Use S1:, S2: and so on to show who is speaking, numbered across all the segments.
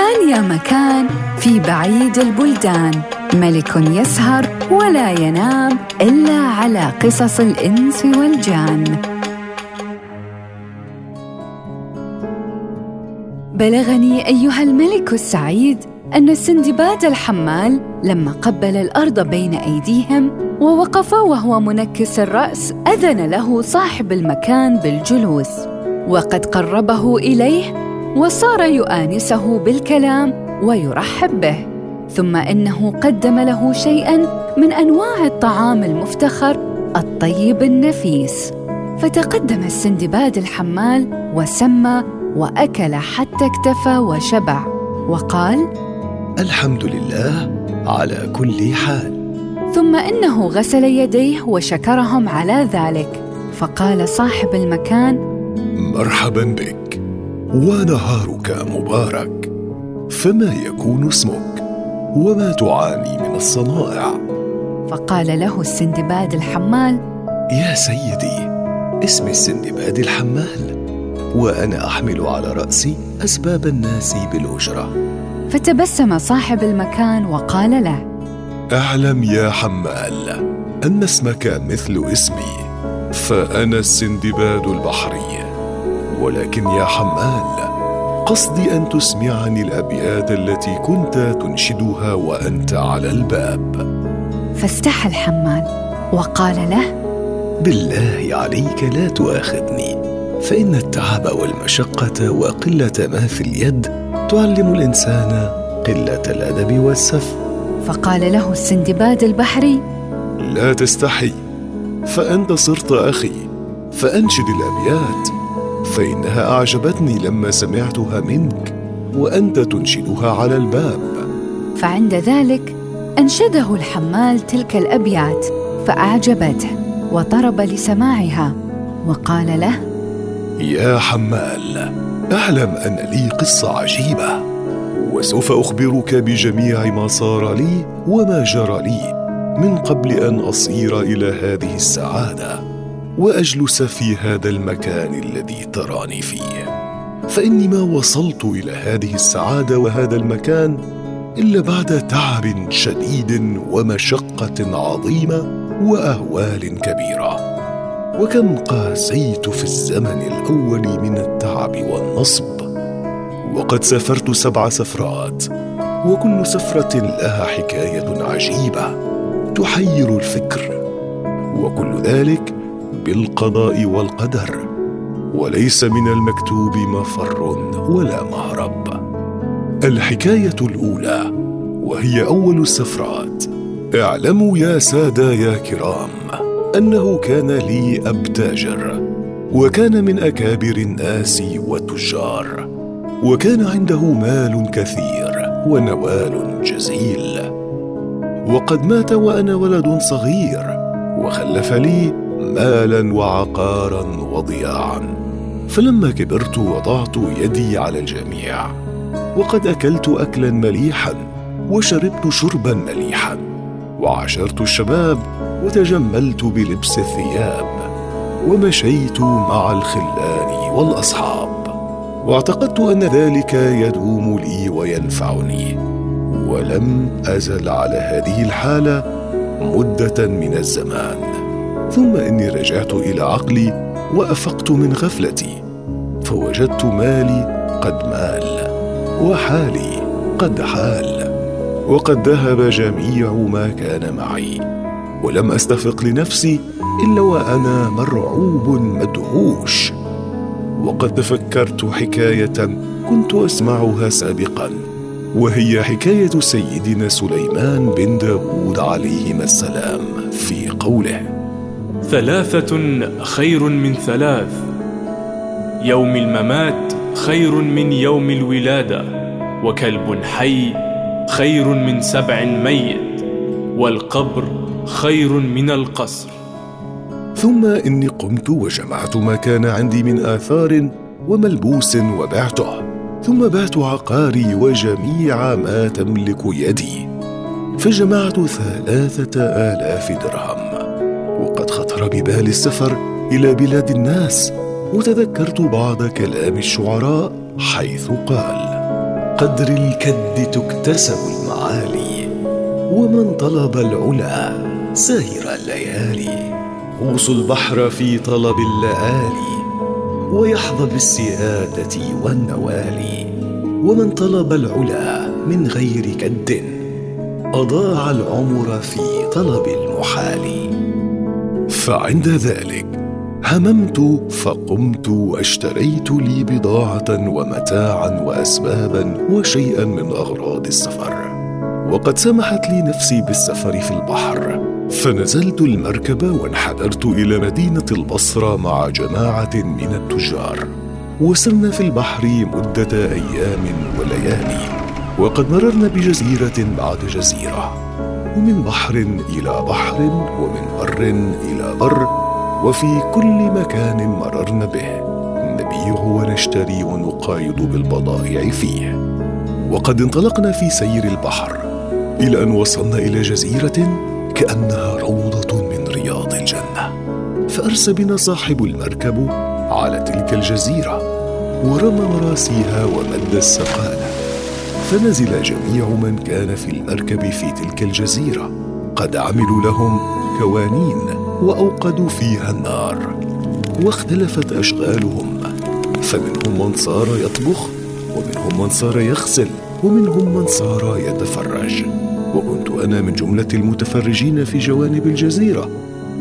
S1: كان يا مكان في بعيد البلدان. ملك يسهر ولا ينام إلا على قصص الإنس والجان. بلغني أيها الملك السعيد أن السندباد الحمال لما قبل الأرض بين أيديهم ووقف وهو منكس الرأس أذن له صاحب المكان بالجلوس وقد قربه إليه وصار يؤانسه بالكلام ويرحب به ثم إنه قدم له شيئا من أنواع الطعام المفتخر الطيب النفيس. فتقدم السندباد الحمال وسمى وأكل حتى اكتفى وشبع وقال
S2: الحمد لله على كل حال.
S1: ثم إنه غسل يديه وشكرهم على ذلك فقال صاحب المكان
S2: مرحبا بك. ونهارك مبارك فما يكون اسمك وما تعاني من الصنائع؟
S1: فقال له السندباد الحمال
S2: يا سيدي اسمي السندباد الحمال وأنا أحمل على راسي أسباب الناس بالأجرة.
S1: فتبسم صاحب المكان وقال له
S2: أعلم يا حمال أن اسمك مثل اسمي فأنا السندباد البحري. ولكن يا حمال قصدي أن تسمعني الأبيات التي كنت تنشدها وأنت على الباب.
S1: فاستحى الحمال وقال له
S2: بالله عليك لا تؤاخذني فإن التعب والمشقة وقلة ما في اليد تعلم الإنسان قلة الأدب والسف.
S1: فقال له السندباد البحري
S2: لا تستحي فأنت صرت أخي فأنشد الأبيات. فإنها أعجبتني لما سمعتها منك وأنت تنشدها على الباب.
S1: فعند ذلك أنشده الحمال تلك الأبيات فأعجبته وطرب لسماعها وقال له
S2: يا حمال أعلم أن لي قصة عجيبة وسوف أخبرك بجميع ما صار لي وما جرى لي من قبل أن أصير إلى هذه السعادة. وأجلس في هذا المكان الذي تراني فيه. فإني ما وصلت إلى هذه السعادة وهذا المكان إلا بعد تعب شديد ومشقة عظيمة وأهوال كبيرة. وكم قاسيت في الزمن الأول من التعب والنصب. وقد سافرت سبع سفرات وكل سفرة لها حكاية عجيبة تحير الفكر. وكل ذلك بالقضاء والقدر وليس من المكتوب مفر ولا مهرب. الحكاية الأولى وهي أول السفرات. اعلموا يا سادة يا كرام أنه كان لي اب تاجر وكان من أكابر الناس والتجار وكان عنده مال كثير ونوال جزيل. وقد مات وأنا ولد صغير وخلف لي مالا وعقارا وضياعا. فلما كبرت وضعت يدي على الجميع وقد أكلت أكلا مليحا وشربت شربا مليحا وعاشرت الشباب وتجملت بلبس الثياب ومشيت مع الخلان والأصحاب. واعتقدت أن ذلك يدوم لي وينفعني. ولم أزل على هذه الحالة مدة من الزمان. ثم إني رجعت إلى عقلي وأفقت من غفلتي فوجدت مالي قد مال وحالي قد حال وقد ذهب جميع ما كان معي ولم أستفق لنفسي إلا وأنا مرعوب مدهوش. وقد تفكرت حكاية كنت أسمعها سابقا وهي حكاية سيدنا سليمان بن داود عليهما السلام في قوله.
S3: ثلاثة خير من ثلاث. يوم الممات خير من يوم الولادة وكلب حي خير من سبع ميت والقبر خير من القصر.
S2: ثم إني قمت وجمعت ما كان عندي من آثار وملبوس وبعته. ثم بعت عقاري وجميع ما تملك يدي. فجمعت ثلاثة آلاف درهم. وقد خطر ببالي السفر إلى بلاد الناس وتذكرت بعض كلام الشعراء حيث قال بقدر الكد تكتسب المعالي ومن طلب العلا سهر الليالي. غوص البحر في طلب اللآلي ويحظى بالسيادة والنوالي. ومن طلب العلا من غير كد أضاع العمر في طلب المحال فعند ذلك هممت فقمت واشتريت لي بضاعة ومتاعا واسبابا وشيئا من أغراض السفر. وقد سمحت لي نفسي بالسفر في البحر. فنزلت المركب وانحدرت إلى مدينة البصرة مع جماعة من التجار. وسرنا في البحر مدة أيام وليالي. وقد مررنا بجزيرة بعد جزيرة. ومن بحر إلى بحر ومن بر إلى بر وفي كل مكان مررنا به. نبيع ونشتري ونقايض بالبضائع فيه. وقد انطلقنا في سير البحر إلى أن وصلنا إلى جزيرة كأنها روضة من رياض الجنة. فارسى بنا صاحب المركب على تلك الجزيرة ورمى مراسيها ومد السقاله فنزل جميع من كان في المركب في تلك الجزيرة. قد عملوا لهم كوانين وأوقدوا فيها النار. واختلفت أشغالهم. فمنهم من صار يطبخ ومنهم من صار يغسل ومنهم من صار يتفرج. وكنت أنا من جملة المتفرجين في جوانب الجزيرة.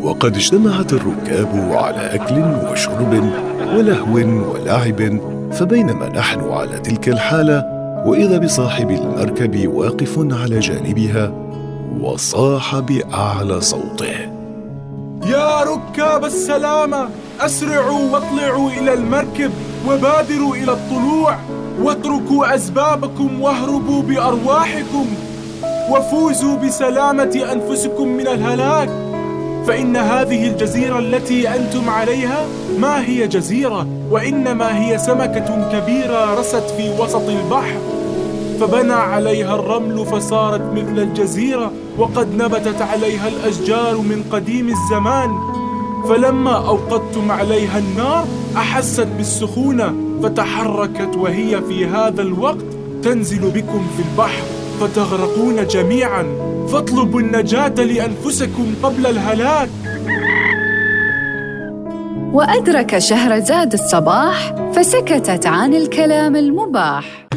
S2: وقد اجتمعت الركاب على أكل وشرب ولهو ولعب. فبينما نحن على تلك الحالة وإذا بصاحب المركب واقف على جانبها وصاح بأعلى صوته.
S4: يا ركاب السلامة أسرعوا واطلعوا إلى المركب وبادروا إلى الطلوع. واتركوا أسبابكم واهربوا بأرواحكم. وفوزوا بسلامة أنفسكم من الهلاك. فإن هذه الجزيرة التي أنتم عليها ما هي جزيرة؟ وإنما هي سمكة كبيرة رست في وسط البحر. فبنى عليها الرمل فصارت مثل الجزيرة وقد نبتت عليها الأشجار من قديم الزمان. فلما أوقدتم عليها النار أحست بالسخونة فتحركت وهي في هذا الوقت تنزل بكم في البحر فتغرقون جميعا. فاطلبوا النجاة لأنفسكم قبل الهلاك.
S1: وأدرك شهرزاد الصباح فسكتت عن الكلام المباح.